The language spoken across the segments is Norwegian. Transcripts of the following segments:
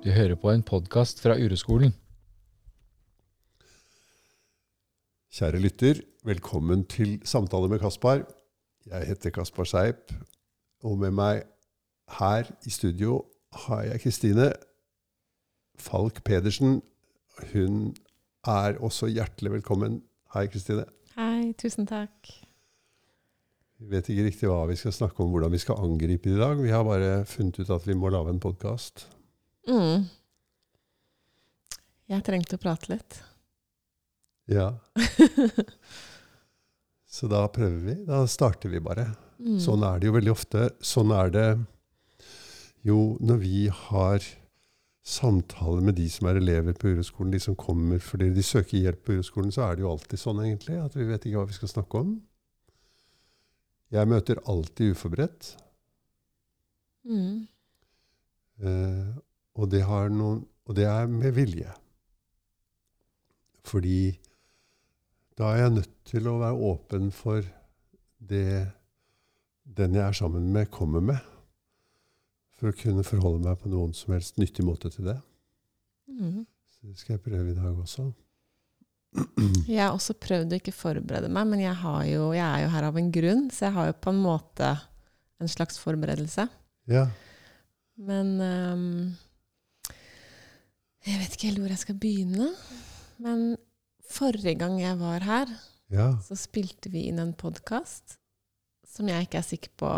Du hører på en podkast fra Ureskolen. Kjære lytter, velkommen til Samtale med Kaspar. Jeg heter Kaspar Seip, og med meg her i studio har jeg Kristine Falk Pedersen. Hun er også hjertelig velkommen. Hei, Kristine. Hei, tusen takk. Vi vet ikke riktig hva vi skal snakke om, hvordan vi skal angripe det i dag. Vi har bare funnet ut at vi må lage en podkast. Mm. Jeg trengte å prate litt. Ja. Så da prøver vi. Da starter vi bare. Mm. Sånn er det jo veldig ofte. Sånn er det jo når vi har samtaler med de som er elever på uroskolen, de som kommer fordi de søker hjelp på uroskolen, så er det jo alltid sånn egentlig at vi vet ikke hva vi skal snakke om. Jeg møter alltid uforberedt. Mm. Eh, og, det har noen, og det er med vilje. Fordi da er jeg nødt til å være åpen for det den jeg er sammen med, kommer med. For å kunne forholde meg på noen som helst nyttig måte til det. Mm. Så det skal jeg prøve i dag også. Jeg har også prøvd å ikke forberede meg, men jeg, har jo, jeg er jo her av en grunn, så jeg har jo på en måte en slags forberedelse. Ja. Men ehm, Jeg vet ikke helt hvor jeg skal begynne. Men forrige gang jeg var her, Ja. så spilte vi inn en podkast som jeg ikke er sikker på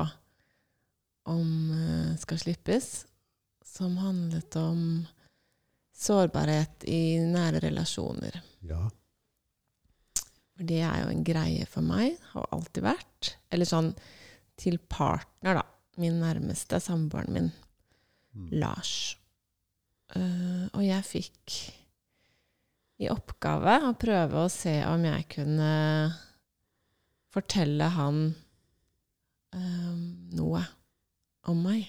om eh, skal slippes, som handlet om sårbarhet i nære relasjoner. ja. For det er jo en greie for meg, har alltid vært. Eller sånn til partner, da. Min nærmeste, samboeren min, Mm. Lars. Eh, og jeg fikk i oppgave å prøve å se om jeg kunne fortelle han uh, noe om meg.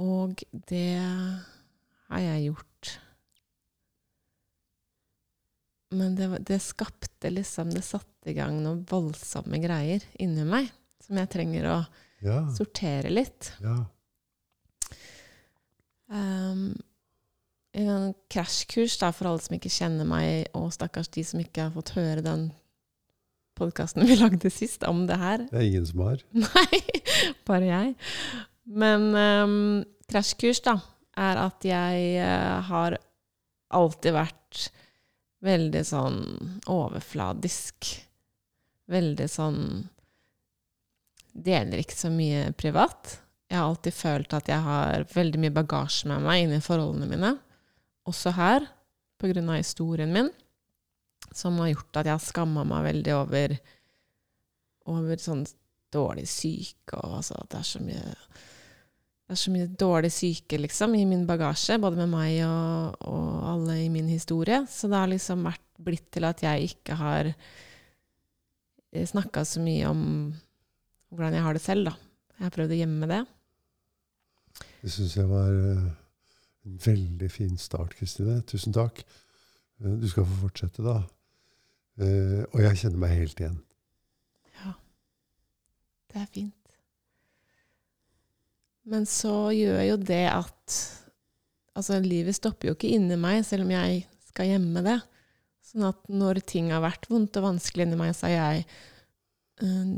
Og det har jeg gjort. Men det, det skapte liksom Det satte i gang noen voldsomme greier inni meg som jeg trenger å Ja. sortere litt. ja. Um, en krasjkurs for alle som ikke kjenner meg, og stakkars de som ikke har fått høre den podkasten vi lagde sist om det her. Det er ingen som har. Nei, bare jeg. Men um, krasjkurs, da, er at jeg uh, har alltid vært veldig sånn overfladisk. Veldig sånn Deler ikke så mye privat. Jeg har alltid følt at jeg har veldig mye bagasje med meg inni forholdene mine. Også her, av historien min, som har gjort at jeg har skamma meg veldig over, over sånn dårlig syke og altså at det er så mye det er så mye dårlig syke liksom, i min bagasje, både med meg og, og alle i min historie. Så det har liksom vært blitt til at jeg ikke har snakka så mye om hvordan jeg har det selv, da. Jeg har prøvd å gjemme det. Det syns jeg var eh, en veldig fin start, Kristine. Tusen takk. Eh, Du skal få fortsette, da. Eh, Og jeg kjenner meg helt igjen. Ja, det er fint. Men så gjør jo det at Altså, livet stopper jo ikke inni meg, selv om jeg skal gjemme det. Sånn at når ting har vært vondt og vanskelig inni meg, så har jeg øh,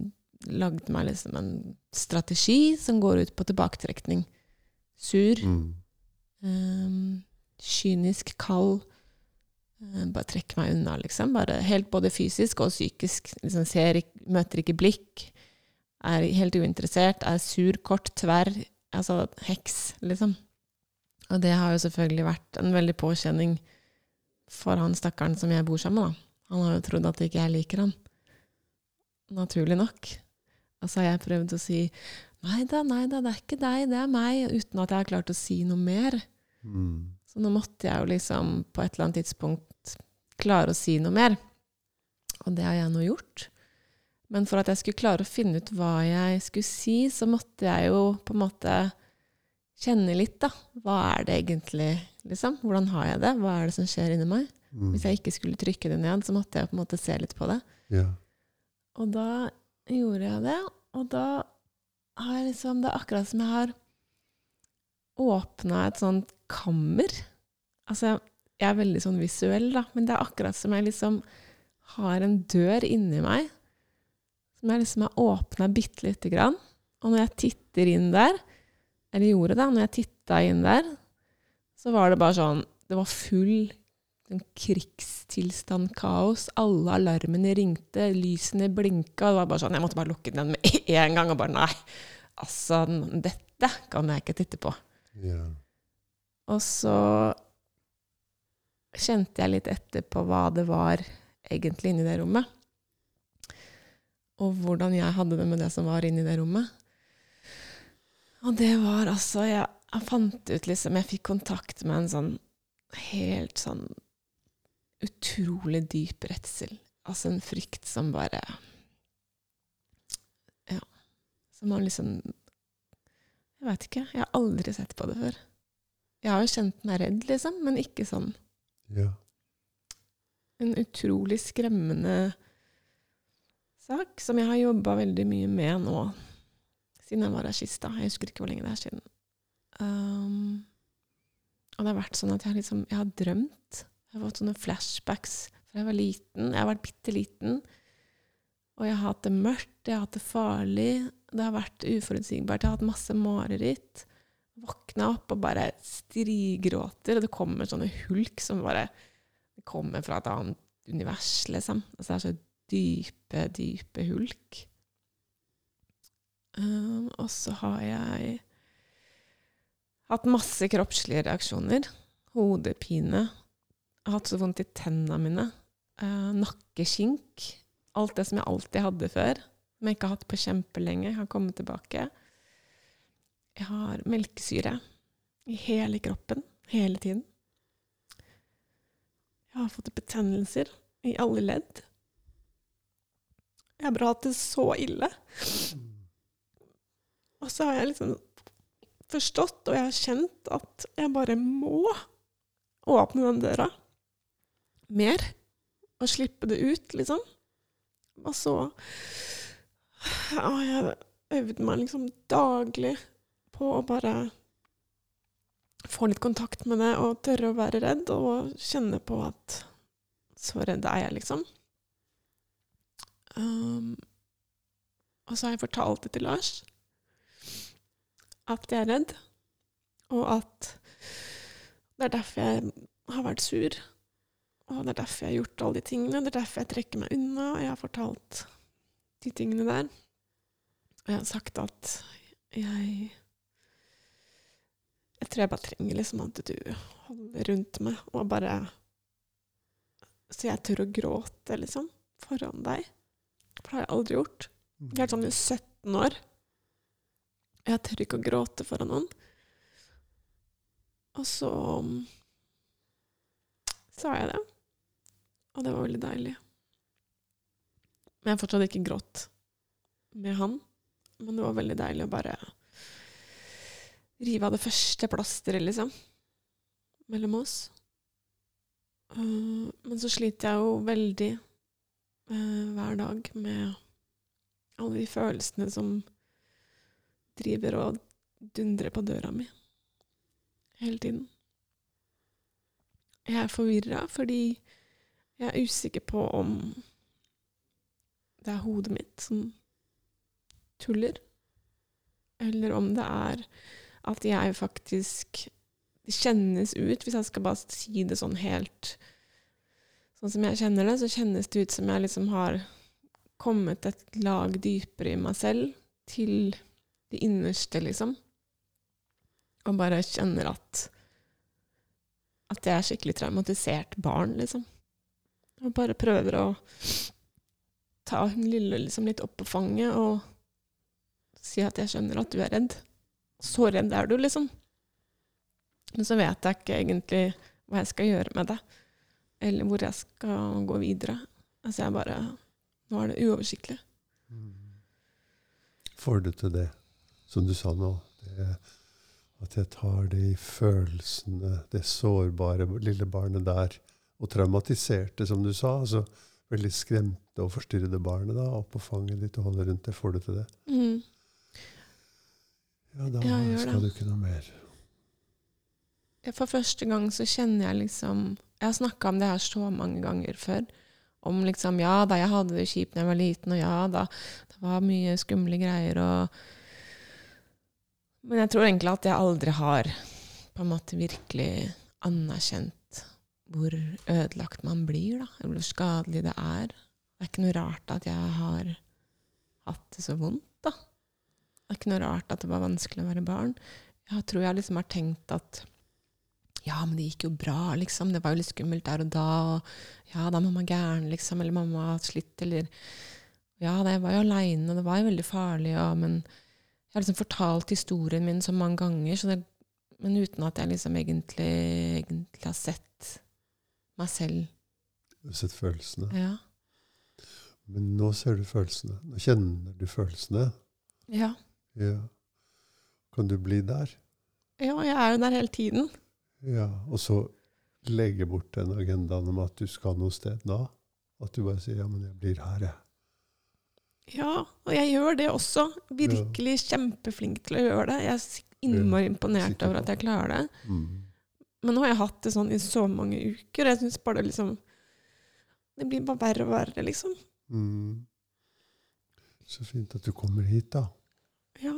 lagd meg liksom en strategi som går ut på tilbaketrekning. Sur, Mm. um, kynisk, kald. Um, bare trekke meg unna, liksom. Bare helt både fysisk og psykisk. Liksom ser, møter ikke blikk. Er helt uinteressert. Er sur, kort, tverr. Altså heks, liksom. Og det har jo selvfølgelig vært en veldig påkjenning for han stakkaren som jeg bor sammen med. da. Han har jo trodd at ikke jeg liker han. Naturlig nok. Og så har jeg prøvd å si nei da, nei da, det er ikke deg, det er meg, uten at jeg har klart å si noe mer. Mm. Så nå måtte jeg jo liksom på et eller annet tidspunkt klare å si noe mer. Og det har jeg nå gjort. Men for at jeg skulle klare å finne ut hva jeg skulle si, så måtte jeg jo på en måte kjenne litt, da. Hva er det egentlig, liksom? Hvordan har jeg det? Hva er det som skjer inni meg? Mm. Hvis jeg ikke skulle trykke det ned, så måtte jeg på en måte se litt på det. Ja. Og da gjorde jeg det, og da jeg liksom Det er akkurat som jeg har åpna et sånt kammer. Altså, jeg er veldig sånn visuell, da, men det er akkurat som jeg liksom har en dør inni meg som jeg liksom har åpna bitte lite grann. Og når jeg titter inn der, eller gjorde det, når jeg titta inn der, så var det bare sånn Det var full krigstilstand, kaos. Alle alarmene ringte, lysene blinka. Det var bare sånn Jeg måtte bare lukke den med en gang og bare Nei, altså, dette kan jeg ikke titte på. Ja. Og så kjente jeg litt etter på hva det var egentlig inni det rommet. Og hvordan jeg hadde det med det som var inni det rommet. Og det var altså Jeg, jeg fant ut liksom Jeg fikk kontakt med en sånn helt sånn utrolig dyp redsel. Altså en frykt som bare Ja. Som man liksom Jeg veit ikke. Jeg har aldri sett på det før. Jeg har jo kjent meg redd, liksom, men ikke sånn. ja. En utrolig skremmende sak som jeg har jobba veldig mye med nå siden jeg var regissist. da. Jeg husker ikke hvor lenge det er siden. Um, og det har vært sånn at jeg har, liksom, jeg har drømt. Jeg har fått sånne flashbacks fra jeg var liten. Jeg har vært bitte liten. Og jeg har hatt det mørkt, jeg har hatt det farlig. Det har vært uforutsigbart. Jeg har hatt masse mareritt. Våkna opp og bare strigråter, og det kommer sånne hulk som bare kommer fra et annet univers, liksom. Altså det er så dype, dype hulk. Um, og så har jeg hatt masse kroppslige reaksjoner. Hodepine. Jeg har hatt så vondt i tennene mine. Uh, nakkeskink. Alt det som jeg alltid hadde før, som jeg ikke har hatt på kjempelenge, Jeg har kommet tilbake. Jeg har melkesyre i hele kroppen, hele tiden. Jeg har fått betennelser i alle ledd. Jeg har bare hatt det så ille. Og så har jeg liksom forstått, og jeg har kjent, at jeg bare må åpne den døra mer. Og slippe det ut, liksom. Og så har jeg øvd meg liksom daglig på å bare få litt kontakt med det og tørre å være redd og kjenne på at så redd er jeg, liksom. Um, og så har jeg fortalt det til Lars at jeg er redd, og at det er derfor jeg har vært sur. Og det er derfor jeg har gjort alle de tingene. Det er derfor jeg trekker meg unna. Og jeg har fortalt de tingene der. Og jeg har sagt at jeg Jeg tror jeg bare trenger liksom at du holder rundt meg, og bare Så jeg tør å gråte, liksom, foran deg. For det har jeg aldri gjort. Jeg er sånn i 17 år. Jeg tør ikke å gråte foran noen. Og så sa jeg det. Og det var veldig deilig. Men jeg har fortsatt ikke grått med han. Men det var veldig deilig å bare rive av det første plasteret, liksom, mellom oss. Uh, men så sliter jeg jo veldig uh, hver dag med alle de følelsene som driver og dundrer på døra mi hele tiden. Jeg er forvirra fordi jeg er usikker på om det er hodet mitt som tuller, eller om det er at jeg faktisk Det kjennes ut, hvis jeg skal bare si det sånn helt Sånn som jeg kjenner det, så kjennes det ut som jeg liksom har kommet et lag dypere i meg selv, til det innerste, liksom. Og bare kjenner at at jeg er skikkelig traumatisert barn, liksom. Og bare prøver å ta hun lille liksom litt opp på fanget og si at jeg skjønner at du er redd. Så redd er du, liksom. Men så vet jeg ikke egentlig hva jeg skal gjøre med det, eller hvor jeg skal gå videre. Altså jeg bare Nå er det uoversiktlig. Får du til det, som du sa nå? Det, at jeg tar det i følelsene, det sårbare lille barnet der, og traumatiserte, som du sa. altså Veldig skremte og forstyrrede barnet da, opp på fanget ditt og holde rundt det. Får du til det? Mm. Ja, da Ja, skal det. du ikke noe mer. For første gang så kjenner jeg liksom Jeg har snakka om det her så mange ganger før. Om liksom Ja da, jeg hadde det kjipt da jeg var liten, og ja da, det var mye skumle greier og Men jeg tror egentlig at jeg aldri har på en måte virkelig anerkjent hvor ødelagt man blir, da. Eller hvor skadelig det er. Det er ikke noe rart at jeg har hatt det så vondt, da. Det er ikke noe rart at det var vanskelig å være barn. Jeg tror jeg liksom har tenkt at ja, men det gikk jo bra, liksom. Det var jo litt skummelt der og da. Og ja, da er mamma gæren, liksom. Eller mamma har slitt, eller Ja, jeg var jo aleine, det var jo veldig farlig, og Men jeg har liksom fortalt historien min så mange ganger, det, men uten at jeg liksom egentlig, egentlig har sett meg selv. Du har sett følelsene. Ja. Men nå ser du følelsene. Nå kjenner du følelsene. Ja. Ja. Kan du bli der? ja, jeg er jo der hele tiden. Ja. Og så legge bort den agendaen om at du skal noe sted da. At du bare sier 'ja, men jeg blir her', jeg. Ja, og jeg gjør det også. Virkelig kjempeflink til å gjøre det. Jeg er innmari imponert over at jeg klarer det. Mm. Men nå har jeg hatt det sånn i så mange uker. og Jeg syns bare det liksom Det blir bare verre og verre, liksom. Mm. Så fint at du kommer hit, da. Ja.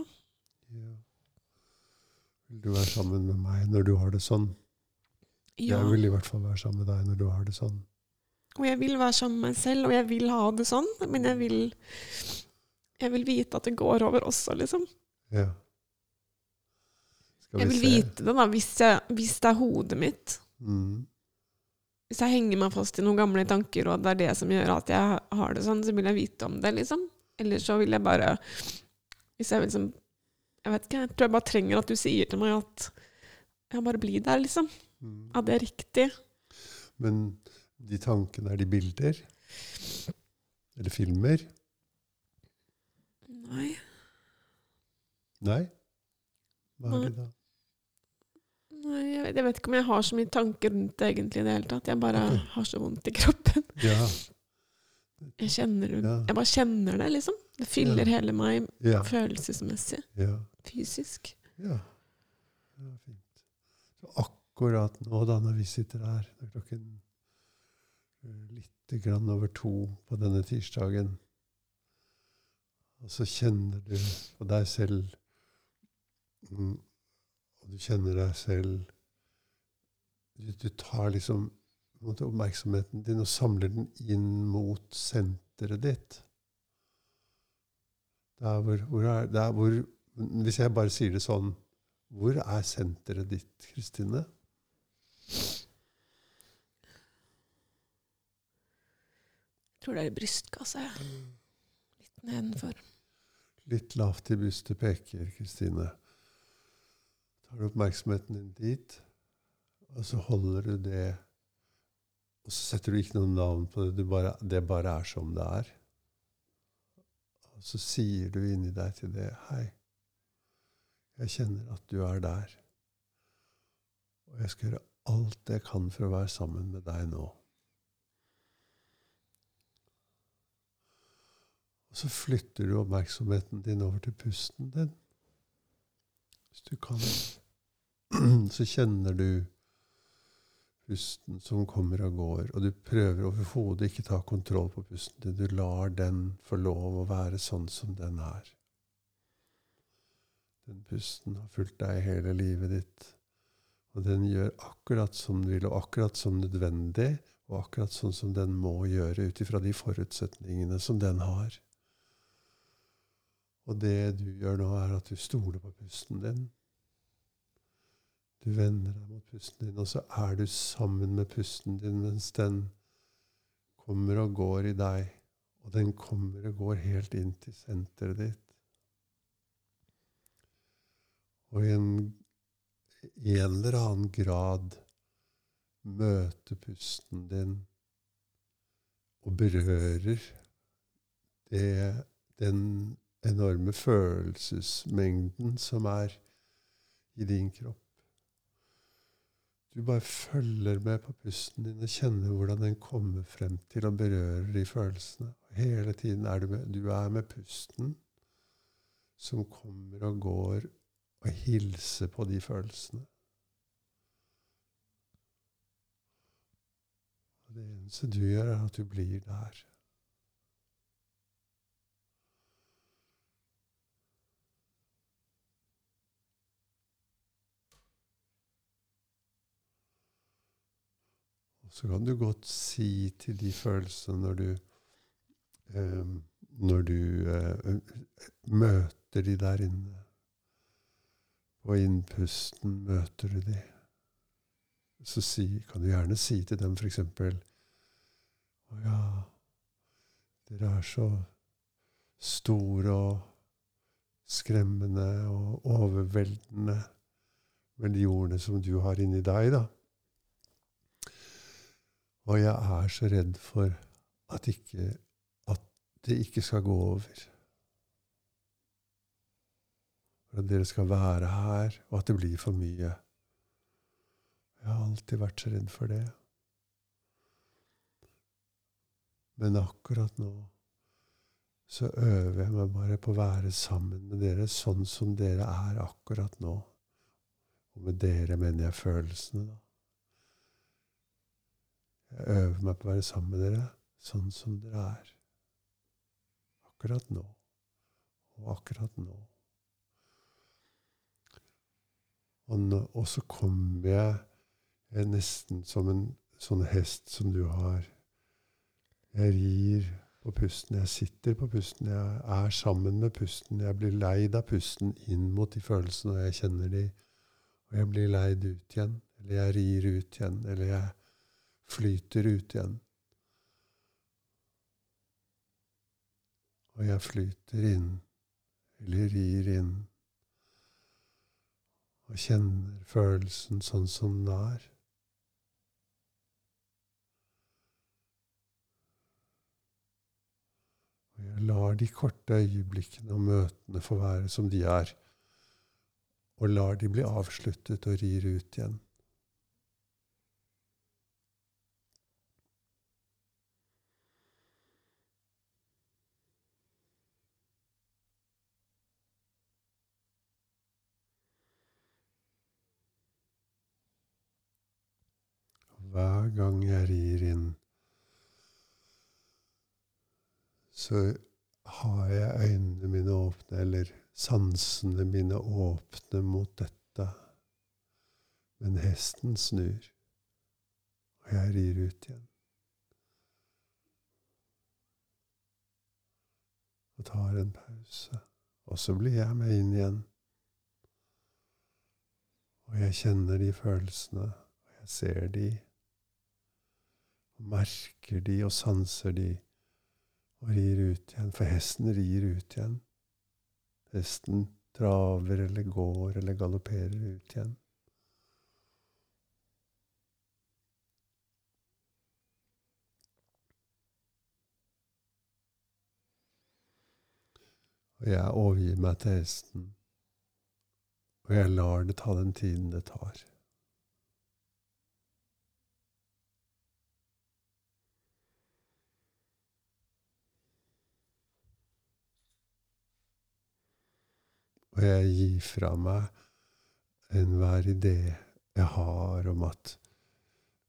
Ja. Vil du være sammen med meg når du har det sånn? ja. Jeg vil i hvert fall være sammen med deg når du har det sånn. Og jeg vil være sammen med meg selv, og jeg vil ha det sånn. Men jeg vil Jeg vil vite at det går over også, liksom. Ja. Skal Jeg vil se. vite det, da, hvis, jeg, hvis det er hodet mitt. Mm. Hvis jeg henger meg fast i noen gamle tanker, og det er det som gjør at jeg har det sånn, så vil jeg vite om det, liksom. Eller så vil jeg bare Hvis jeg liksom Jeg vet ikke, jeg tror jeg bare trenger at du sier til meg at jeg bare blir der, liksom. Mm. At det er riktig. Men de tankene, er de bilder? Eller filmer? Nei. Nei? Hva er det da? Jeg, vet, jeg vet ikke om jeg har så mye tanker rundt det egentlig i det hele tatt. Jeg bare okay. har så vondt i kroppen. Ja. Jeg kjenner det. Ja. Jeg bare kjenner det, liksom. Det fyller Ja. hele meg Ja. følelsesmessig. Ja. Fysisk. ja. ja fint. Så akkurat nå, da, når vi sitter her, det er klokken eh, litt grann over to på denne tirsdagen, og så kjenner du på deg selv mm, Og du kjenner deg selv Du, du tar liksom måte, oppmerksomheten din og samler den inn mot senteret ditt. Der hvor, hvor er, der hvor Hvis jeg bare sier det sånn Hvor er senteret ditt, Kristine? Jeg tror det er i brystkassa. jeg. Litt nedenfor. Litt lavt i brystet peker Kristine. Tar du oppmerksomheten din dit, og så holder du det Og så setter du ikke noe navn på det. Bare, det bare er som det er. Og så sier du inni deg til det Hei, jeg kjenner at du er der. Og jeg skal gjøre alt jeg kan for å være sammen med deg nå. Og så flytter du oppmerksomheten din over til pusten din. Hvis du kan. Så kjenner du pusten som kommer og går, og du prøver overhodet ikke ta kontroll på pusten din. Du lar den få lov å være sånn som den er. Den pusten har fulgt deg hele livet ditt, og den gjør akkurat som den vil, og akkurat som nødvendig, og akkurat sånn som den må gjøre ut ifra de forutsetningene som den har. Og det du gjør nå, er at du stoler på pusten din. Du vender deg mot pusten din, og så er du sammen med pusten din mens den kommer og går i deg. Og den kommer og går helt inn til senteret ditt. Og i en, i en eller annen grad møter pusten din og berører det, den enorme følelsesmengden som er i din kropp. Du bare følger med på pusten din og kjenner hvordan den kommer frem til og berører de følelsene. Hele tiden er du med. Du er med pusten som kommer og går og hilser på de følelsene. Og det eneste du gjør, er at du blir der. Så kan du godt si til de følelsene når du eh, Når du eh, møter de der inne På innpusten møter du de. Så si, kan du gjerne si til dem f.eks.: Å ja, dere er så store og skremmende og overveldende med de ordene som du har inni deg, da. Og jeg er så redd for at, ikke, at det ikke skal gå over. For at dere skal være her, og at det blir for mye. Jeg har alltid vært så redd for det. Men akkurat nå så øver jeg meg bare på å være sammen med dere sånn som dere er akkurat nå. Og med dere mener jeg følelsene, da. Jeg øver meg på å være sammen med dere sånn som dere er. Akkurat nå. Og akkurat nå. Og, nå, og så kommer jeg, jeg nesten som en sånn hest som du har. Jeg rir på pusten. Jeg sitter på pusten. Jeg er sammen med pusten. Jeg blir leid av pusten inn mot de følelsene, og jeg kjenner de. Og jeg blir leid ut igjen. Eller jeg rir ut igjen. Eller jeg flyter ut igjen. Og jeg flyter inn, eller rir inn, og kjenner følelsen sånn som den er. Og jeg lar de korte øyeblikkene og møtene få være som de er, og lar de bli avsluttet og rir ut igjen. Hver gang jeg rir inn, så har jeg øynene mine åpne, eller sansene mine åpne mot dette. Men hesten snur, og jeg rir ut igjen. Og tar en pause. Og så blir jeg med inn igjen. Og jeg kjenner de følelsene, og jeg ser de merker de og sanser de og rir ut igjen. For hesten rir ut igjen. Hesten traver eller går eller galopperer ut igjen. Og jeg overgir meg til hesten, og jeg lar det ta den tiden det tar. Og jeg gir fra meg enhver idé jeg har om at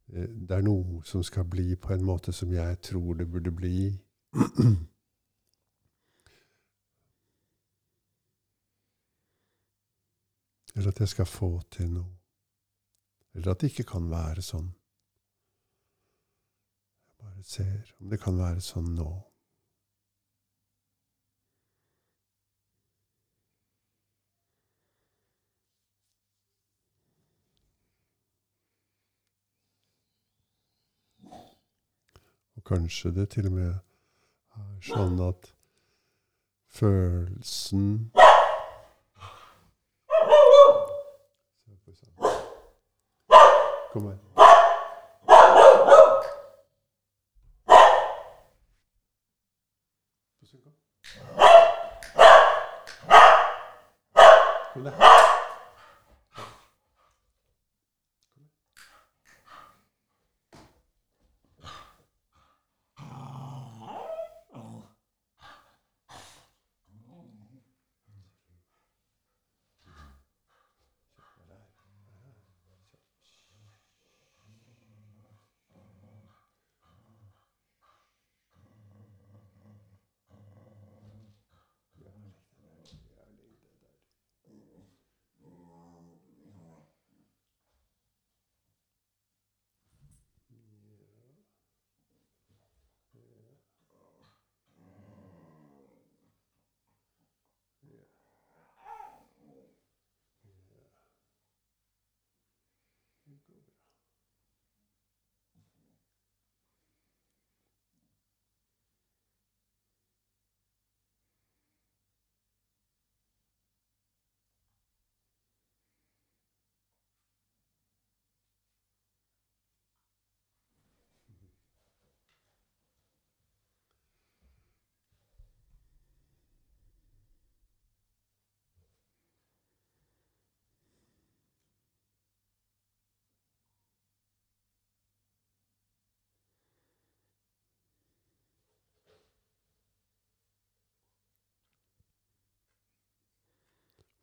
det er noe som skal bli på en måte som jeg tror det burde bli. Eller at jeg skal få til noe. Eller at det ikke kan være sånn. Jeg bare ser om det kan være sånn nå. Kanskje det til og med er sånn at følelsen Kom her.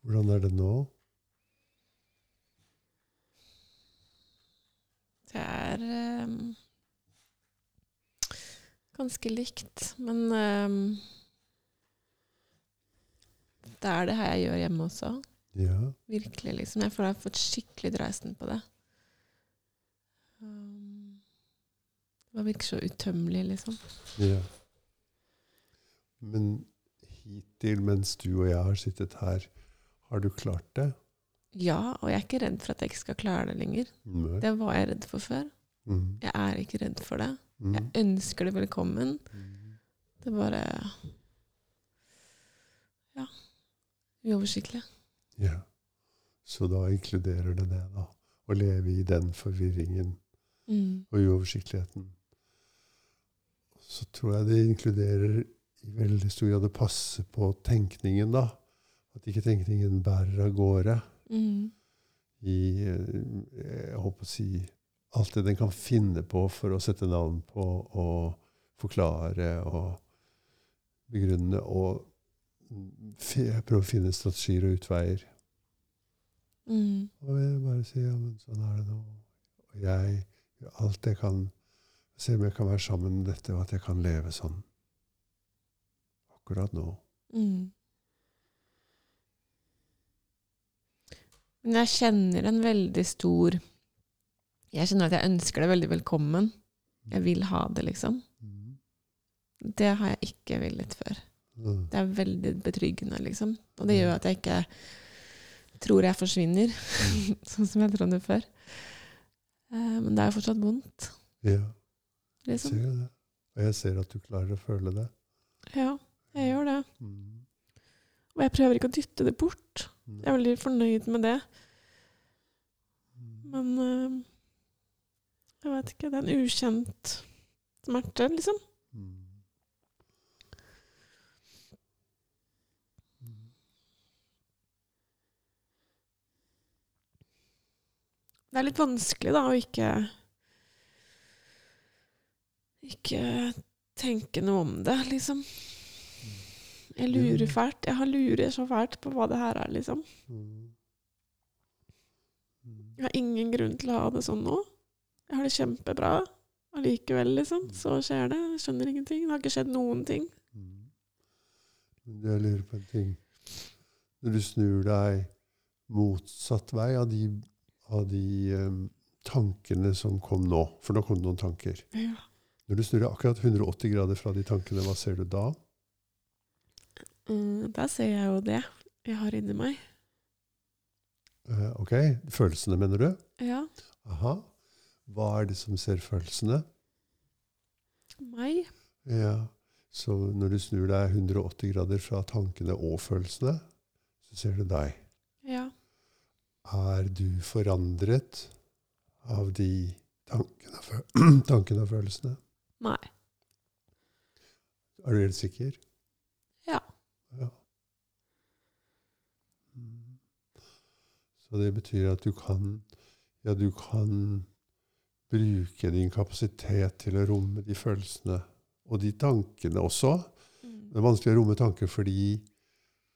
Hvordan er det nå? Det er um, ganske likt, men um, det er det her jeg gjør hjemme også. Ja. Virkelig, liksom. Jeg føler jeg har fått skikkelig dreisen på det. Um, det virker så utømmelig, liksom. ja. Men hittil, mens du og jeg har sittet her, har du klart det? Ja, og jeg er ikke redd for at jeg ikke skal klare det lenger. Nei. Det var jeg redd for før. Mm. Jeg er ikke redd for det. Mm. Jeg ønsker det velkommen. Mm. Det er bare Ja. Uoversiktlig. Ja. Så da inkluderer det det, da. Å leve i den forvirringen Mm. og uoversiktligheten. Så tror jeg det inkluderer i veldig stor grad å passe på tenkningen, da. At ikke tenkningen bærer av gårde Mm. i eh, Jeg håper å si alt det den kan finne på for å sette navn på og forklare og begrunne og prøve å finne strategier og utveier. Mm. Og jeg bare sier ja, men sånn er det nå. Og jeg gjør alt jeg kan. Se om jeg kan være sammen med dette, og at jeg kan leve sånn. Akkurat nå. Mm. Men jeg kjenner en veldig stor Jeg kjenner at jeg ønsker det veldig velkommen. Jeg vil ha det, liksom. Mm. Det har jeg ikke villet før. Mm. Det er veldig betryggende, liksom. Og det gjør at jeg ikke tror jeg forsvinner, sånn som jeg trodde før. Eh, Men det er jo fortsatt vondt, Ja, Jeg ser jeg det. Og jeg ser at du klarer å føle det. Ja, jeg gjør det. Mm. Og jeg prøver ikke å dytte det bort. Jeg er veldig fornøyd med det. Men eh, jeg vet ikke. Det er en ukjent smerte, liksom. Det er litt vanskelig, da, å ikke Ikke tenke noe om det, liksom. Jeg lurer fælt. Jeg har lurer så fælt på hva det her er, liksom. Mm. Mm. Jeg har ingen grunn til å ha det sånn nå. Jeg har det kjempebra. Allikevel, liksom. Så skjer det. Jeg skjønner ingenting. Det har ikke skjedd noen ting. Mm. Jeg lurer på en ting. Når du snur deg motsatt vei av de, av de um, tankene som kom nå For nå kom det noen tanker. Ja. Når du snur deg akkurat 180 grader fra de tankene, hva ser du da? Mm, der ser jeg jo det jeg har inni meg. Eh, ok, følelsene, mener du? Ja. Aha. Hva er det som ser følelsene? Meg. Ja, Så når du snur deg 180 grader fra tankene og følelsene, så ser du deg. Ja. Er du forandret av de tankene, og tankene og følelsene? Nei. Er du helt sikker? Ja. Ja. Mm. Så det betyr at du kan Ja, du kan bruke din kapasitet til å romme de følelsene og de tankene også. Det er vanskelig å romme tanker fordi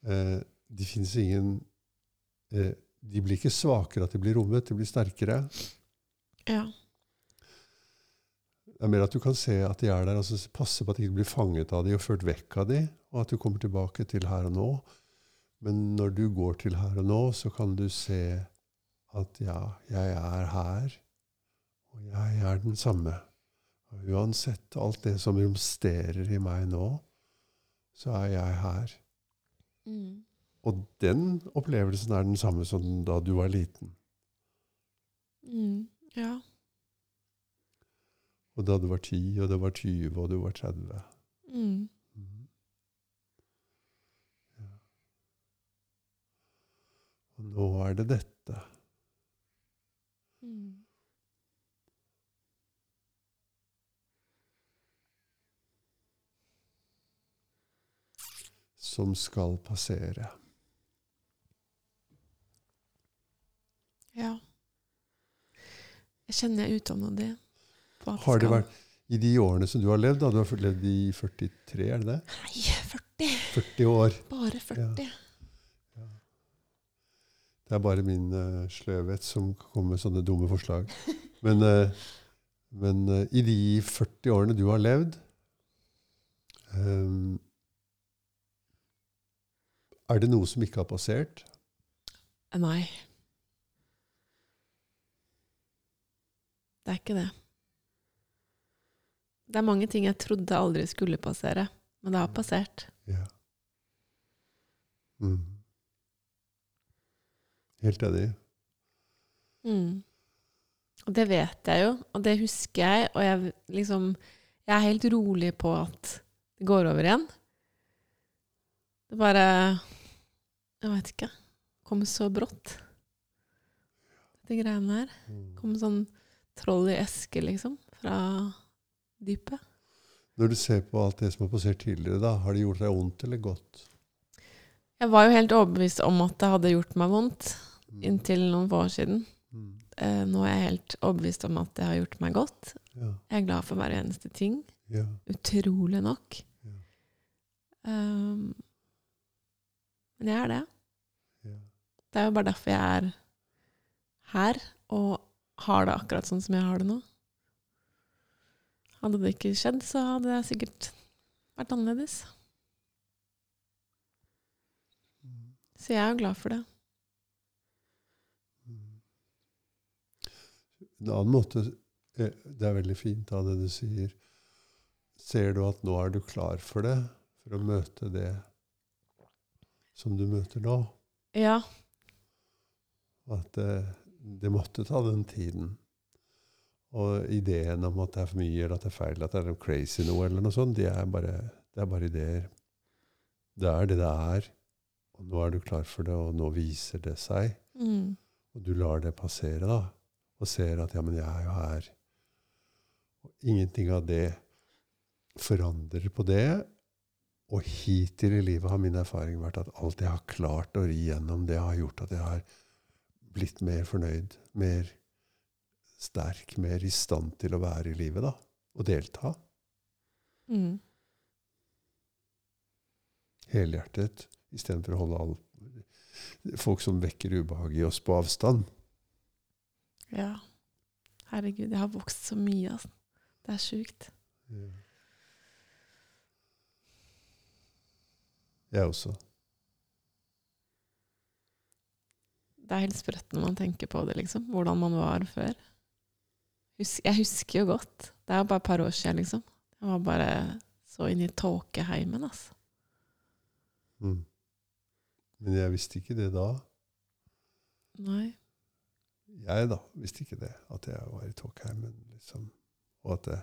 eh, de finnes ingen eh, De blir ikke svakere at de blir rommet, de blir sterkere. Ja. Det er mer at du kan se at de er der, altså passe på at de ikke blir fanget av de og ført vekk av de, og at du kommer tilbake til her og nå. Men når du går til her og nå, så kan du se at ja, jeg er her, og jeg er den samme. Og uansett alt det som romsterer i meg nå, så er jeg her. Mm. Og den opplevelsen er den samme som da du var liten. Mm. Ja. Og da du var 10, og du var 20, og du var 30. Mm. Mhm. Ja. Og nå er det dette. Mm. som skal passere. Ja. Jeg kjenner jeg er utålmodig. Har det vært i de årene som du har levd, da, du har levd i 43, er det det? Nei, 40. 40 år. Bare 40. Ja. Det er bare min uh, sløvhet som kommer med sånne dumme forslag. Men, uh, men uh, i de 40 årene du har levd um, Er det noe som ikke har passert? Nei. Det er ikke det. Det er mange ting jeg trodde aldri skulle passere, men det har passert. Ja. Mm. Helt enig. Mm. Og det vet jeg jo, og det husker jeg, og jeg liksom Jeg er helt rolig på at det går over igjen. Det bare Jeg vet ikke. Kom så brått. De greiene her. Kommer Kom sånn troll i eske, liksom, fra dypet. Når du ser på alt det som har passert tidligere, da, har det gjort deg vondt eller godt? Jeg var jo helt overbevist om at det hadde gjort meg vondt Mm. Inntil noen få år siden. Mm. Eh, nå er jeg helt overbevist om at det har gjort meg godt. Ja. Jeg er glad for hver eneste ting. Ja. Utrolig nok. Ja. Um, men jeg er det. Ja. Det er jo bare derfor jeg er her og har det akkurat sånn som jeg har det nå. Hadde det ikke skjedd, så hadde jeg sikkert vært annerledes. Mm. Så jeg er jo glad for det. En annen måte eh, Det er veldig fint av det du sier. Ser du at nå er du klar for det? For å møte det som du møter nå? Ja. At det, det måtte ta den tiden. Og ideen om at det er for mye, eller at det er feil, at det er noe crazy noe, eller noe sånt, det er bare, det er bare ideer. Det er det det er. Og nå er du klar for det, og nå viser det seg. Mm. Og du lar det passere, da. Og ser at ja, men jeg er jo her. Og ingenting av det forandrer på det. Og hittil i livet har min erfaring vært at alt jeg har klart å ri gjennom, det har gjort at jeg har blitt mer fornøyd, mer sterk, mer i stand til å være i livet, da. Og delta. Mm. Helhjertet. Istedenfor å holde alle folk som vekker ubehag i oss, på avstand. Ja. Herregud, jeg har vokst så mye, altså. Det er sjukt. Ja. Jeg også. Det er helt sprøtt når man tenker på det, liksom. Hvordan man var før. Husk, jeg husker jo godt. Det er jo bare et par år siden, liksom. Jeg var bare så inne i tåkeheimen, altså. Mm. Men jeg visste ikke det da. Nei. Jeg da visste ikke det, at jeg var i Tåkheimen. Liksom. Og at det,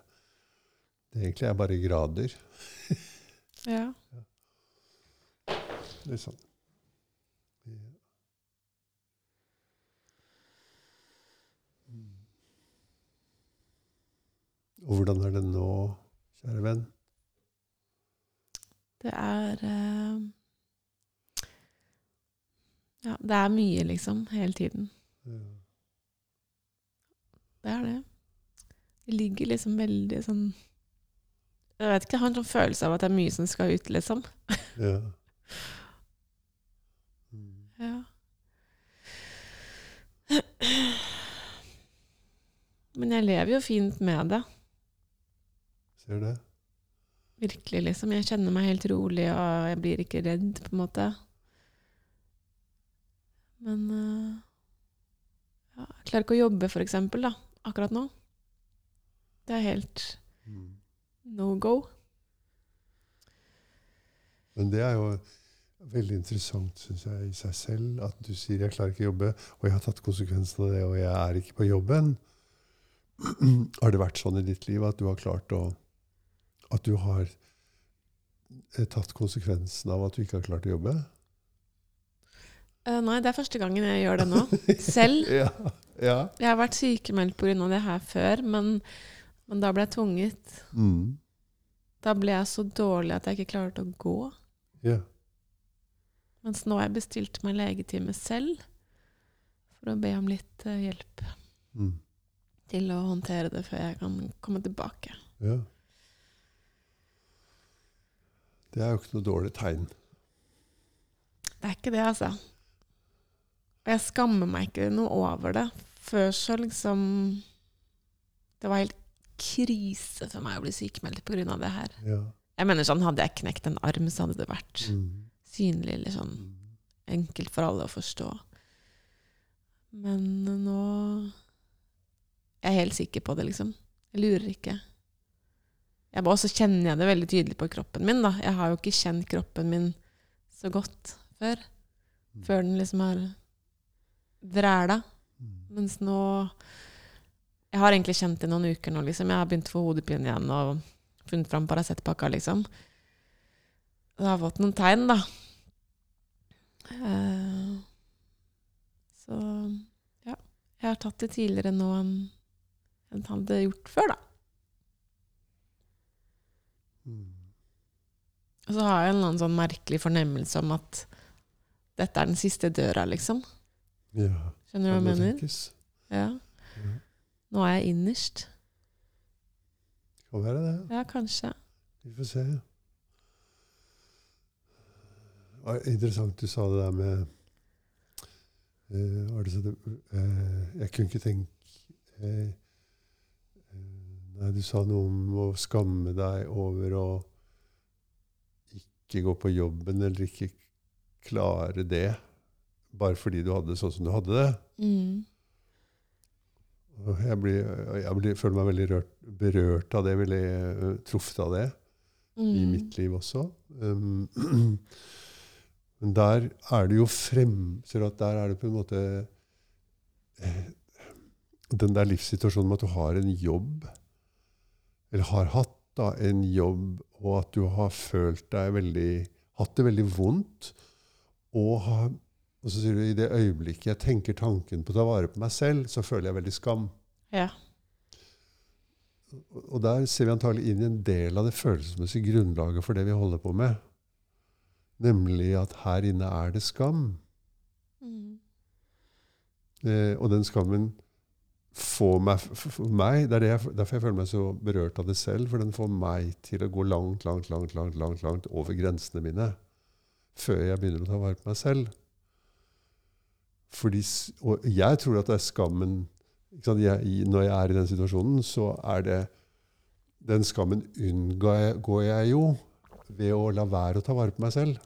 det egentlig er bare grader. Ja. Ja. Mm. Og hvordan er det nå, kjære venn? Det er uh, Ja, det er mye, liksom, hele tiden. Ja. Det er det. Det ligger liksom veldig sånn Jeg vet ikke, jeg har en sånn følelse av at det er mye som skal ut, liksom. Ja. Mm. Ja. Men jeg lever jo fint med det. Ser det? Virkelig, liksom. Jeg kjenner meg helt rolig, og jeg blir ikke redd, på en måte. Men uh, ja, jeg klarer ikke å jobbe, for eksempel, da, akkurat nå. Det er helt Mm. no go. Men det er jo veldig interessant, syns jeg, i seg selv, at du sier 'jeg klarer ikke å jobbe', og jeg har tatt konsekvensen av det, og jeg er ikke på jobben. har det vært sånn i ditt liv at du har klart å At du har eh, tatt konsekvensen av at du ikke har klart å jobbe? Eh, nei, det er første gangen jeg gjør det nå. Selv. Ja. ja. Jeg har vært sykemeldt pga. det her før, men, men da ble jeg tvunget. Mm. Da ble jeg så dårlig at jeg ikke klarte å gå. ja. Mens nå har jeg bestilt meg legetime selv for å be om litt uh, hjelp Mm. til å håndtere det før jeg kan komme tilbake. ja. Det er jo ikke noe dårlig tegn. Det er ikke det, altså. Og jeg skammer meg ikke noe over det. Før så liksom Det var helt krise for meg å bli sykemeldt pga. det her. Ja. Jeg mener sånn, Hadde jeg knekt en arm, så hadde det vært Mm. synlig eller sånn enkelt for alle å forstå. Men nå Jeg er helt sikker på det, liksom. Jeg lurer ikke. Jeg bare, også kjenner jeg det veldig tydelig på kroppen min. da. Jeg har jo ikke kjent kroppen min så godt før. Mm. Før den liksom har vræla. Mm. Mens nå Jeg har egentlig kjent det noen uker nå, liksom. Jeg har begynt å få hodepine igjen og funnet fram Paracet-pakka, liksom. Jeg har fått noen tegn, da. Uh, så ja. Jeg har tatt det tidligere nå enn enn jeg hadde gjort før, da. Mm. Og så har jeg en eller annen sånn merkelig fornemmelse om at dette er den siste døra, liksom. Ja. Skjønner du hva jeg mener? tenkes. Ja. Ja. Nå er jeg innerst. Kan være det. Ja, kanskje. Vi får se. Det var interessant du sa det der med var det det, eh, Jeg kunne ikke tenke eh, Nei, du sa noe om å skamme deg over å ikke gå på jobben eller ikke klare det bare fordi du hadde det sånn som du hadde det. Mm. Jeg, blir, jeg blir, føler meg veldig rørt, berørt av det, veldig uh, truffet av det Mm. i mitt liv også. Um, men der er det jo frem Ser du at der er det på en måte eh, Den der livssituasjonen med at du har en jobb, eller har hatt da, en jobb, og at du har følt deg veldig Hatt det veldig vondt, og har og så sier du i det øyeblikket jeg tenker tanken på å ta vare på meg selv, så føler jeg veldig skam. Ja. Og der ser vi antagelig inn i en del av det følelsesmessige grunnlaget for det vi holder på med. Nemlig at her inne er det skam. Mm. Eh, og den skammen får meg, for meg Det er det jeg, derfor jeg føler meg så berørt av det selv. For den får meg til å gå langt, langt, langt, langt, langt, langt over grensene mine. Før jeg begynner å ta vare på meg selv. Fordi, og jeg tror at det er skammen? Jeg, Når jeg er i den situasjonen, så er det Den skammen unngår jeg, jeg jo ved å la være å ta vare på meg selv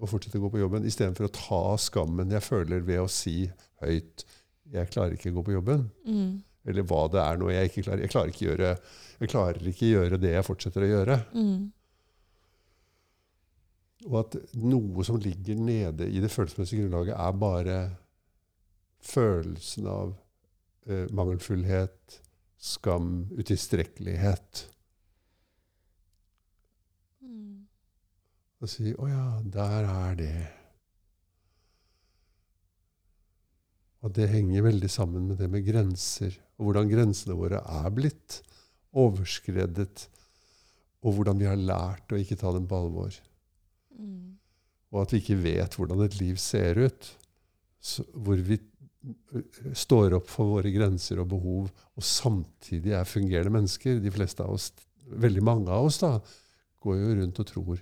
og fortsette å gå på jobben, istedenfor å ta skammen jeg føler ved å si høyt 'Jeg klarer ikke å gå på jobben'. Mm. Eller hva det er nå jeg ikke klarer. Jeg klarer ikke gjøre, jeg klarer ikke gjøre det jeg fortsetter å gjøre. Mm. Og at noe som ligger nede i det følelsesmessige grunnlaget, er bare følelsen av eh, mangelfullhet, skam, utilstrekkelighet. Mm. Og si 'Å ja, der er det'. Og det henger veldig sammen med det med grenser, og hvordan grensene våre er blitt overskredet, og hvordan vi har lært å ikke ta dem på alvor. Mm. Og at vi ikke vet hvordan et liv ser ut. Hvor vi står opp for våre grenser og behov, og samtidig er fungerende mennesker. De fleste av oss, veldig mange av oss, da, går jo rundt og tror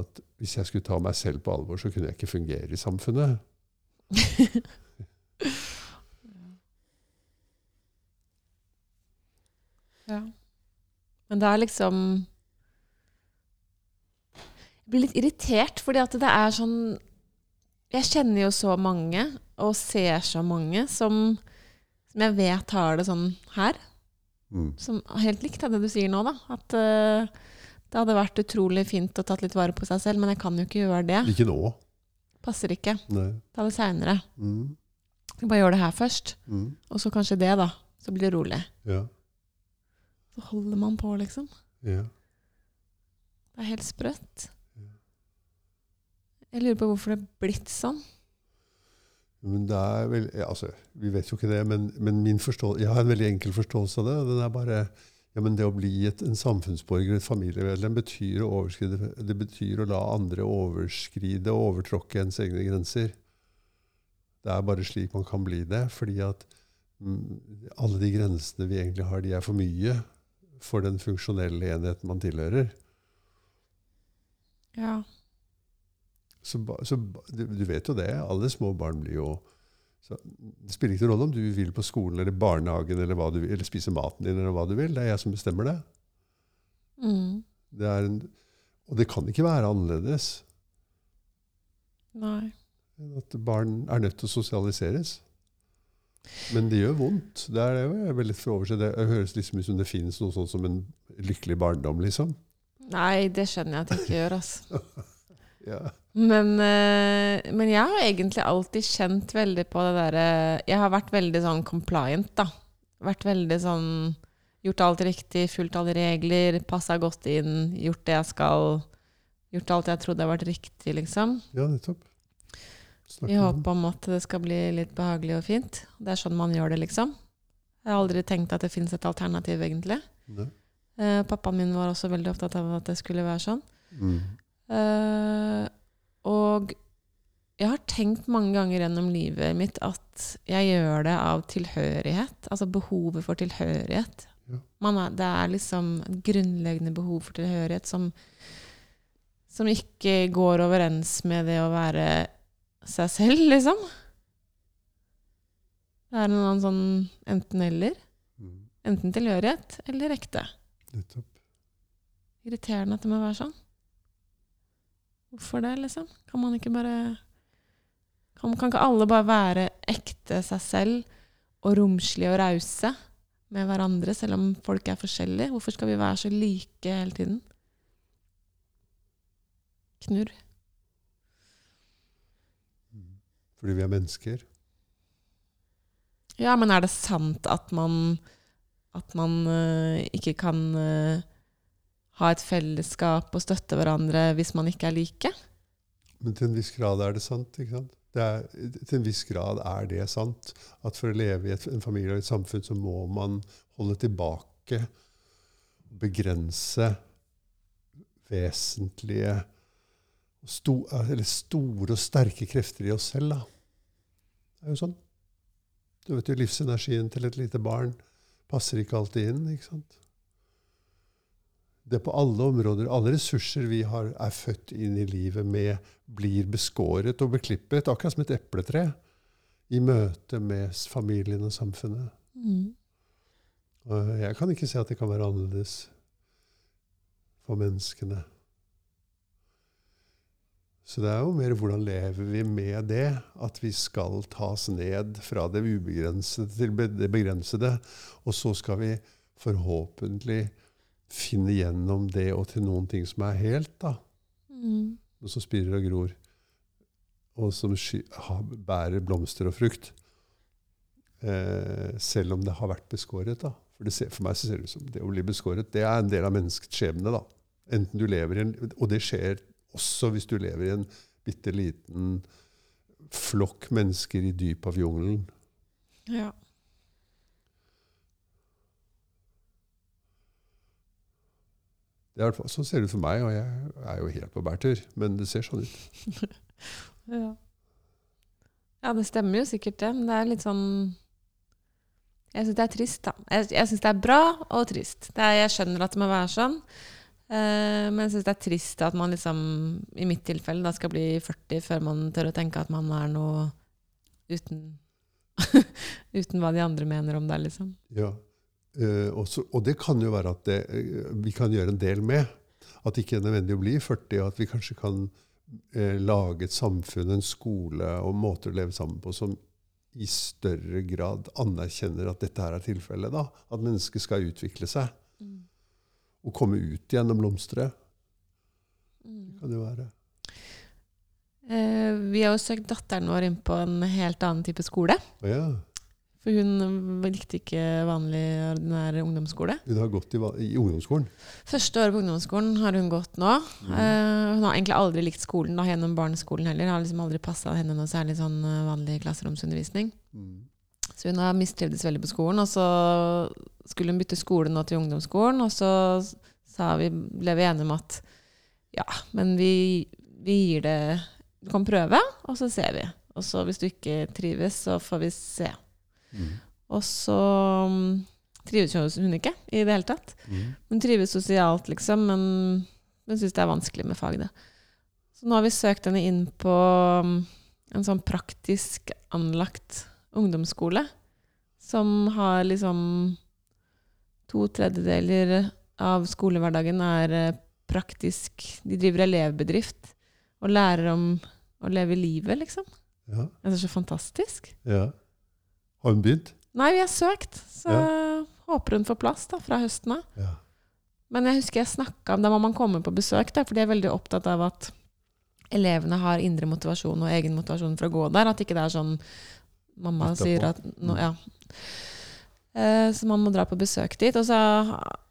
at hvis jeg skulle ta meg selv på alvor, så kunne jeg ikke fungere i samfunnet. ja. Men det er liksom Jeg blir litt irritert, fordi at det er sånn Jeg kjenner jo så mange, og ser så mange, som, som jeg vet har det sånn her. Mm. Som helt likt av det du sier nå, da. At uh, det hadde vært utrolig fint å tatt litt vare på seg selv, men jeg kan jo ikke gjøre det. Ikke nå. Passer ikke. Nei. Ta det seinere. Mm. Bare gjør det her først, Mm. og så kanskje det, da. Så blir det rolig. Ja. Så holder man på, liksom. ja. Det er helt sprøtt. Jeg lurer på hvorfor det er blitt sånn. Men det er vel, altså, Vi vet jo ikke det, men, men jeg har en veldig enkel forståelse av det. den er bare, ja, men Det å bli et, en samfunnsborger, et familiemedlem, betyr å, det betyr å la andre overskride og overtråkke ens egne grenser. Det er bare slik man kan bli det. fordi at mm, alle de grensene vi egentlig har, de er for mye for den funksjonelle enheten man tilhører. Ja. Så, så du, vet jo det. Alle små barn blir jo Så det spiller ikke rolle om du vil på skolen eller barnehagen eller, hva du vil, eller spise maten din, eller hva du vil. Det er jeg som bestemmer det. Mm. det er en, og det kan ikke være annerledes Nei. at barn er nødt til å sosialiseres. Men det gjør vondt. Det er det veldig for overse. Det høres liksom ut som det finnes noe sånt som en lykkelig barndom, liksom. Nei, det skjønner jeg at det ikke gjør, altså. Ja. Men, eh, men jeg har egentlig alltid kjent veldig på det derre Jeg har vært veldig sånn compliant, da. Vært veldig sånn Gjort alt riktig, fulgt alle regler, passa godt inn, gjort det jeg skal. Gjort alt jeg trodde har vært riktig, liksom. ja, nettopp. Snakke I håp om at det skal bli litt behagelig og fint. Det er sånn man gjør det, liksom. Jeg har aldri tenkt at det fins et alternativ, egentlig. Nei. Eh, pappaen min var også veldig opptatt av at det skulle være sånn. Mm. Eh, og jeg har tenkt mange ganger gjennom livet mitt at jeg gjør det av tilhørighet. Altså behovet for tilhørighet. Er, det er liksom et grunnleggende behov for tilhørighet som, som ikke går overens med det å være seg selv, liksom. Det er noe sånn enten-eller. Mm. Enten tilhørighet eller ekte. Nettopp. Irriterende at det må være sånn. Hvorfor det, liksom? Kan man ikke bare Kan, kan ikke alle bare være ekte seg selv og romslige og rause med hverandre, selv om folk er forskjellige? Hvorfor skal vi være så like hele tiden? Knurr. Fordi vi er mennesker. Ja, men er det sant at man at man uh, ikke kan eh, ha et fellesskap og støtte hverandre hvis man ikke er like? Men til en viss grad er det sant. ikke sant? Er, til en viss grad er det sant. At for å leve i et, en familie og et samfunn, så må man holde tilbake, begrense vesentlige sto, eller store og sterke krefter i oss selv. Da. Det er jo sånn. Du vet jo, Livsenergien til et lite barn passer ikke alltid inn. ikke sant? Det er på alle områder, alle ressurser vi har, er født inn i livet med, blir beskåret og beklippet, akkurat som et epletre, i møte med familien og samfunnet. Mm. Og jeg kan ikke se at det kan være annerledes for menneskene. Så det er jo mer hvordan lever vi med det, at vi skal tas ned fra det ubegrensede til det begrensede, og så skal vi forhåpentlig finne gjennom det og til noen ting som er helt, da. Mm. Og som spirer og gror, og som bærer blomster og frukt. Eh, selv om det har vært beskåret. da. For, det ser, for meg så ser det ut som det å bli beskåret det er en del av menneskets skjebne. da. Enten du lever i en, Og det skjer også hvis du lever i en bitte liten flokk mennesker i dypet av jungelen. Ja. Det er, i hvert fall- sånn ser det ut for meg, og jeg er jo helt på bærtur. Men det ser sånn ut. Ja. ja, det stemmer jo sikkert det, men det er litt sånn Jeg syns det er trist, da. Jeg, jeg syns det er bra og trist. Det er, jeg skjønner at det må være sånn, eh, men jeg syns det er trist at man liksom, i mitt tilfelle, da skal bli 40 før man tør å tenke at man er noe uten Uten hva de andre mener om deg, liksom. Ja. Eh, og, så, og det kan jo være at det, eh, vi kan gjøre en del med. At det ikke er nødvendig å bli 40, og at vi kanskje kan eh, lage et samfunn, en skole og måter å leve sammen på som i større grad anerkjenner at dette her er tilfellet. da. At mennesket skal utvikle seg og komme ut igjen og blomstre. Mm. kan jo være. Eh, vi har jo søkt datteren vår inn på en helt annen type skole. Ja, For hun likte ikke vanlig, ordinær ungdomsskole. hun har gått i, i ungdomsskolen. Første året på ungdomsskolen har hun gått nå. Mm. Uh, hun har egentlig aldri likt skolen da, gjennom barneskolen heller. Har liksom aldri passa henne noe særlig sånn eh, vanlig klasseromsundervisning. Mm. Så hun har mistrivdes veldig på skolen. Og så skulle hun bytte skole nå til ungdomsskolen, og så sa vi, ble vi enige om at ja, men vi, vi gir det Du kan prøve, og så ser vi. Og så hvis du ikke trives, så får vi se. Mm. Og så mm, trives hun ikke i det hele tatt. Mm. Hun trives sosialt, liksom, men hun syns det er vanskelig med fag. Det. Så nå har vi søkt henne inn på mm, en sånn praktisk anlagt ungdomsskole som har liksom To tredjedeler av skolehverdagen er eh, praktisk De driver elevbedrift og lærer om å leve livet, liksom. Ja. Det er så fantastisk. ja. Har hun begynt? Nei, vi har søkt, så håper hun får plass da, fra høsten av. Ja. Men jeg husker jeg snakka om Da må man komme på besøk, da, for de er veldig opptatt av at elevene har indre motivasjon og egen motivasjon for å gå der. At ikke det er sånn mamma Etterpå. sier at nå, Ja. Eh, Så man må dra på besøk dit. Og så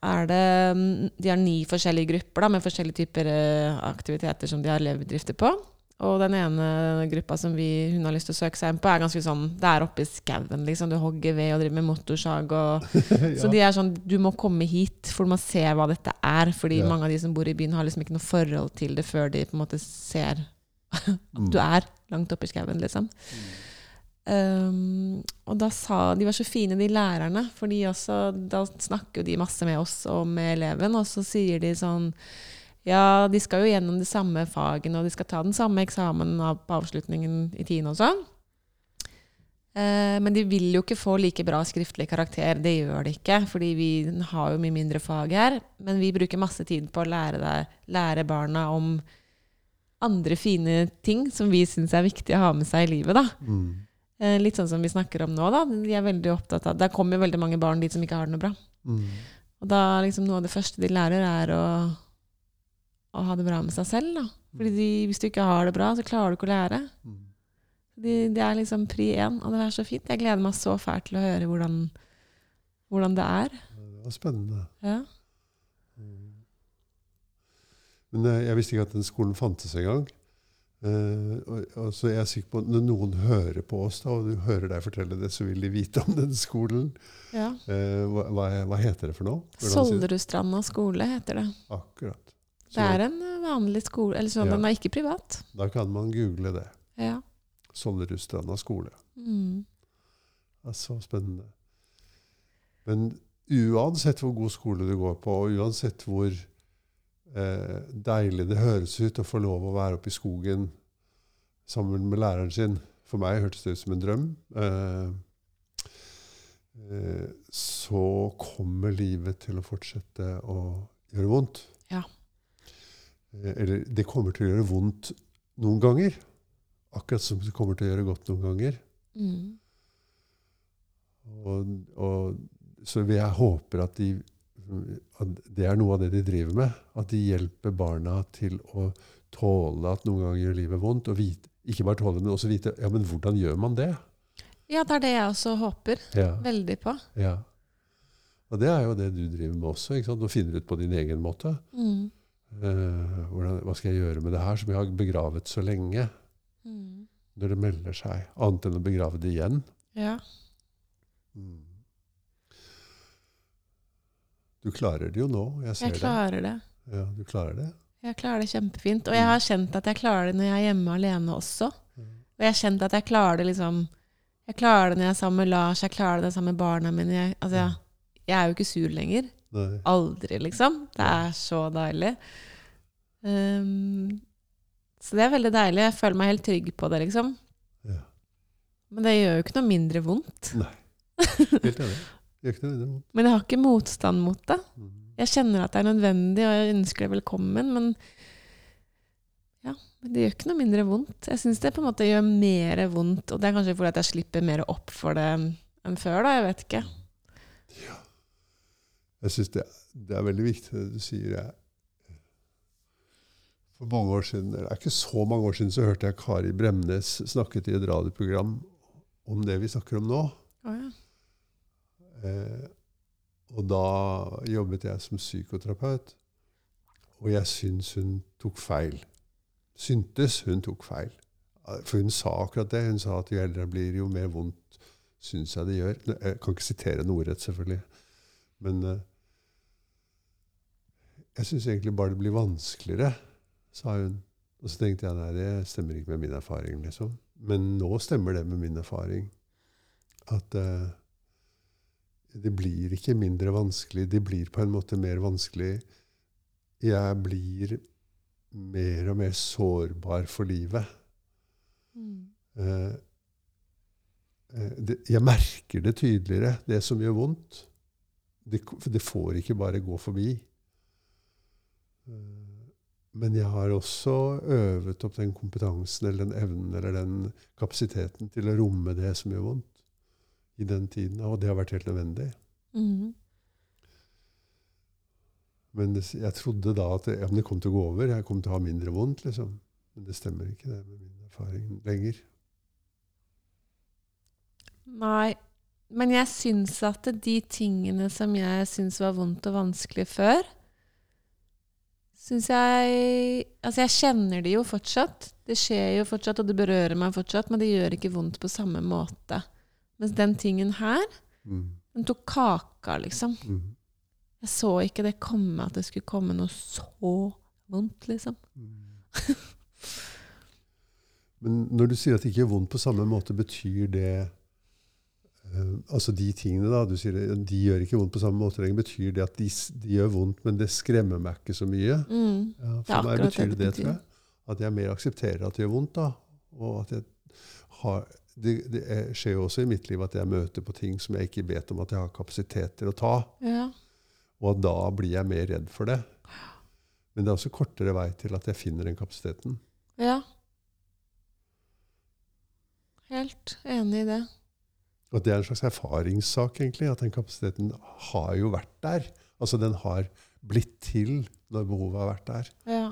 er det mm, De har ni forskjellige grupper da, med forskjellige typer eh, aktiviteter som de har elevbedrifter på. Og den ene gruppa som vi, hun har lyst til å søke seg inn på, er ganske sånn Det er oppe i skauen, liksom. Du hogger ved og driver med motorsag og så de er sånn Du må komme hit, for du må se hva dette er. Fordi Ja. mange av de som bor i byen, har liksom ikke noe forhold til det før de på en måte ser at Mm. du er langt oppe i skauen, liksom. Um, og da sa De var så fine, de lærerne, for da snakker jo de masse med oss og med eleven, og så sier de sånn Ja, de skal jo gjennom de samme fagene, og de skal ta den samme eksamen på avslutningen i tiende og sånn. Eh, men de vil jo ikke få like bra skriftlig karakter. Det gjør de ikke, fordi vi har jo mye mindre fag her. Men vi bruker masse tid på å lære, deg, lære barna om andre fine ting som vi syns er viktig å ha med seg i livet. da. Mm. Eh, litt sånn som vi snakker om nå. da. De er veldig opptatt av, Der kommer jo veldig mange barn dit som ikke har det noe bra. Mm. Og da liksom noe av det første de lærer, er å, å ha det bra med seg selv. da. Fordi de, hvis du ikke har det bra, så klarer du ikke å lære. Det De, er liksom pri én, og det er så fint. Jeg gleder meg så fælt til å høre hvordan, hvordan det er. Det var spennende. Ja. Mm. Men eh, jeg visste ikke at den skolen fantes engang. Uh, og, og så jeg er sikker på Når noen hører på oss, da, og du hører deg fortelle det, så vil de vite om den skolen. ja. Uh, hva, hva, heter det for noe? Hvordan? Solderudstranda skole heter det. Akkurat. Det er en eh, vanlig skole. Eller sånn, Ja. den er ikke privat. Da kan man google det. Ja. Sollerudstranda skole. Mm. Det er så spennende. Men uansett hvor god skole du går på, og uansett hvor eh, deilig det høres ut å få lov å være oppe i skogen sammen med læreren sin For meg hørtes det ut som en drøm. Eh, eh, så kommer livet til å fortsette å gjøre vondt. Ja. Eh, eller det kommer til å gjøre vondt noen ganger. Akkurat som det kommer til å gjøre godt noen ganger. Mm. Og, og, så jeg håper at, de, at det er noe av det de driver med. At de hjelper barna til å tåle at noen ganger gjør livet vondt. Og vite, ikke bare tåle, men også vite ja, men hvordan gjør man det. ja, det er det jeg også håper Ja, veldig på. ja. Og det er jo det du driver med også. ikke sant? Du finner ut på din egen måte. Mm. Eh, hvordan, hva skal jeg gjøre med det her som jeg har begravet så lenge? Mm. Når det melder seg. Annet enn å begrave det igjen. Ja. Mm. Du klarer det jo nå. Jeg ser Jeg klarer det. det. Ja, du klarer det. Jeg klarer det kjempefint. Og jeg har kjent at jeg klarer det når jeg er hjemme alene også. Og jeg har kjent at jeg klarer det liksom Jeg klarer det når jeg er sammen med Lars, jeg klarer det sammen med barna mine. Jeg, altså, jeg, jeg er jo ikke sur lenger. Nei. Aldri, liksom. Det er så deilig. Um, så det er veldig deilig. Jeg føler meg helt trygg på det, liksom. Ja. Men det gjør jo ikke noe mindre vondt. Nei. Helt enig. Gjør ikke noe mindre vondt. Men jeg har ikke motstand mot det. Mm. Jeg kjenner at det er nødvendig, og jeg ønsker det velkommen, men ja, det gjør ikke noe mindre vondt. Jeg syns det på en måte gjør mer vondt, og det er kanskje fordi at jeg slipper mer opp for det enn før, da. Jeg vet ikke. Jeg syns det, det er veldig viktig det du sier. Jeg, for mange år siden, eller det er ikke så mange år siden, så hørte jeg Kari Bremnes snakket i et radioprogram om det vi snakker om nå. Oh, ja. Eh, og da jobbet jeg som psykoterapeut. Og jeg syns hun tok feil. Syntes hun tok feil. For hun sa akkurat det. Hun sa at jo eldre jeg blir, jo mer vondt syns jeg det gjør. Jeg kan ikke sitere noe ordrett, selvfølgelig. Men eh, jeg syns egentlig bare det blir vanskeligere, sa hun. Og så tenkte jeg nei, det stemmer ikke med min erfaring. liksom. Men nå stemmer det med min erfaring. At uh, det blir ikke mindre vanskelig. Det blir på en måte mer vanskelig. Jeg blir mer og mer sårbar for livet. Mm. Eh, eh, det, Jeg merker det tydeligere, det som gjør vondt. Det, det får ikke bare gå forbi. Eh, men jeg har også øvet opp den kompetansen eller den evnen eller den kapasiteten til å romme det som gjør vondt, i den tiden. Og det har vært helt nødvendig. Mhm. Men det, jeg trodde da at det, ja, det kom til å gå over. Jeg kom til å ha mindre vondt. liksom. Men det stemmer ikke, det med min erfaring lenger. Nei. Men jeg syns at de tingene som jeg syns var vondt og vanskelig før, syns jeg Altså, jeg kjenner det jo fortsatt. Det skjer jo fortsatt, og det berører meg fortsatt, men det gjør ikke vondt på samme måte. Mens den tingen her, Mm. den tok kaka, liksom. Mm. Jeg så ikke det komme, at det skulle komme noe så vondt, liksom. Mm. Men når du sier at det ikke gjør vondt på samme måte, betyr det Altså de tingene, da, du sier de gjør ikke vondt på samme måte lenger. Betyr det at de, de gjør vondt, men det skremmer meg ikke så mye? Mm. Ja, for meg betyr det det, tror jeg. At jeg mer aksepterer at det gjør vondt. da. Og at jeg har, det, det er- skjer jo også i mitt liv at jeg møter på ting som jeg ikke vet om at jeg har kapasitet til å ta. Ja. Og at da blir jeg mer redd for det. Men det er også kortere vei til at jeg finner den kapasiteten. ja. Helt enig i det. Og det er en slags erfaringssak, egentlig. At den kapasiteten har jo vært der. Altså den har blitt til når behovet har vært der. Ja.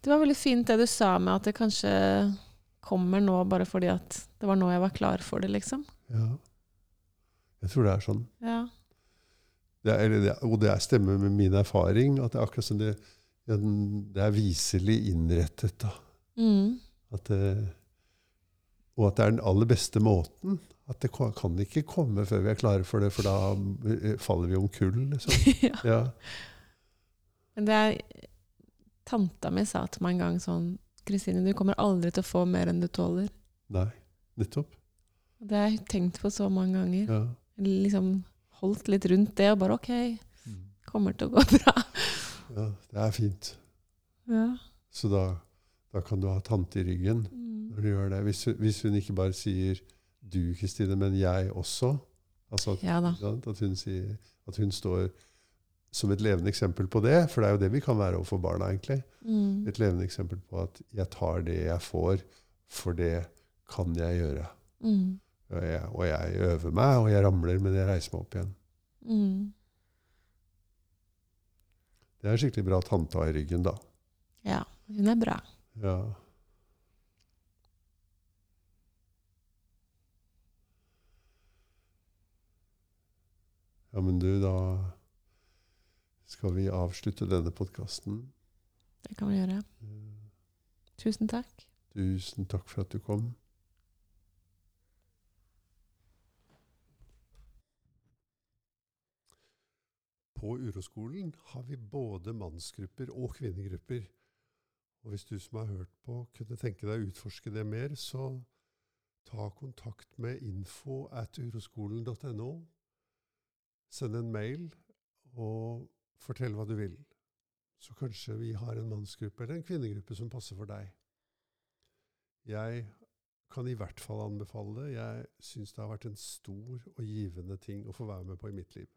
Det var veldig fint det du sa med at det kanskje kommer nå bare fordi at det var nå jeg var klar for det, liksom. Ja. Jeg tror det er sånn. Ja. Det er, eller det, og det er stemmer med min erfaring. At det er akkurat som det, det er viselig innrettet. da. Mm. At det, og at det er den aller beste måten. At det kan ikke komme før vi er klare for det, for da eh, faller vi omkull. Liksom. ja. Ja. Men det er Tanta mi sa til meg en gang sånn Kristine, du kommer aldri til å få mer enn du tåler. Nei, nettopp. Det har jeg tenkt på så mange ganger. Ja. Liksom holdt litt rundt det og bare OK, Mm. kommer til å gå bra. ja, det er fint. Ja. Så da, da kan du ha tante i ryggen Mm. når du gjør det. Hvis, hvis hun ikke bare sier 'du, Kristine', men 'jeg også'. Altså at, Ja at, hun sier, at hun står som et levende eksempel på det. For det er jo det vi kan være overfor barna, egentlig. Mm. Et levende eksempel på at 'jeg tar det jeg får, for det kan jeg gjøre'. Mm. Og jeg, og jeg øver meg, og jeg ramler, men jeg reiser meg opp igjen. Mm. Det er skikkelig bra tante å ha i ryggen, da. Ja, hun er bra. Ja. Ja, men du, da skal vi avslutte denne podkasten. Det kan vi gjøre. Tusen takk. Tusen takk for at du kom. På Uroskolen har vi både mannsgrupper og kvinnegrupper. Og hvis du som har hørt på, kunne tenke deg å utforske det mer, så ta kontakt med info at uroskolen.no. Send en mail og fortell hva du vil. Så kanskje vi har en mannsgruppe eller en kvinnegruppe som passer for deg. Jeg kan i hvert fall anbefale det. Jeg syns det har vært en stor og givende ting å få være med på i mitt liv.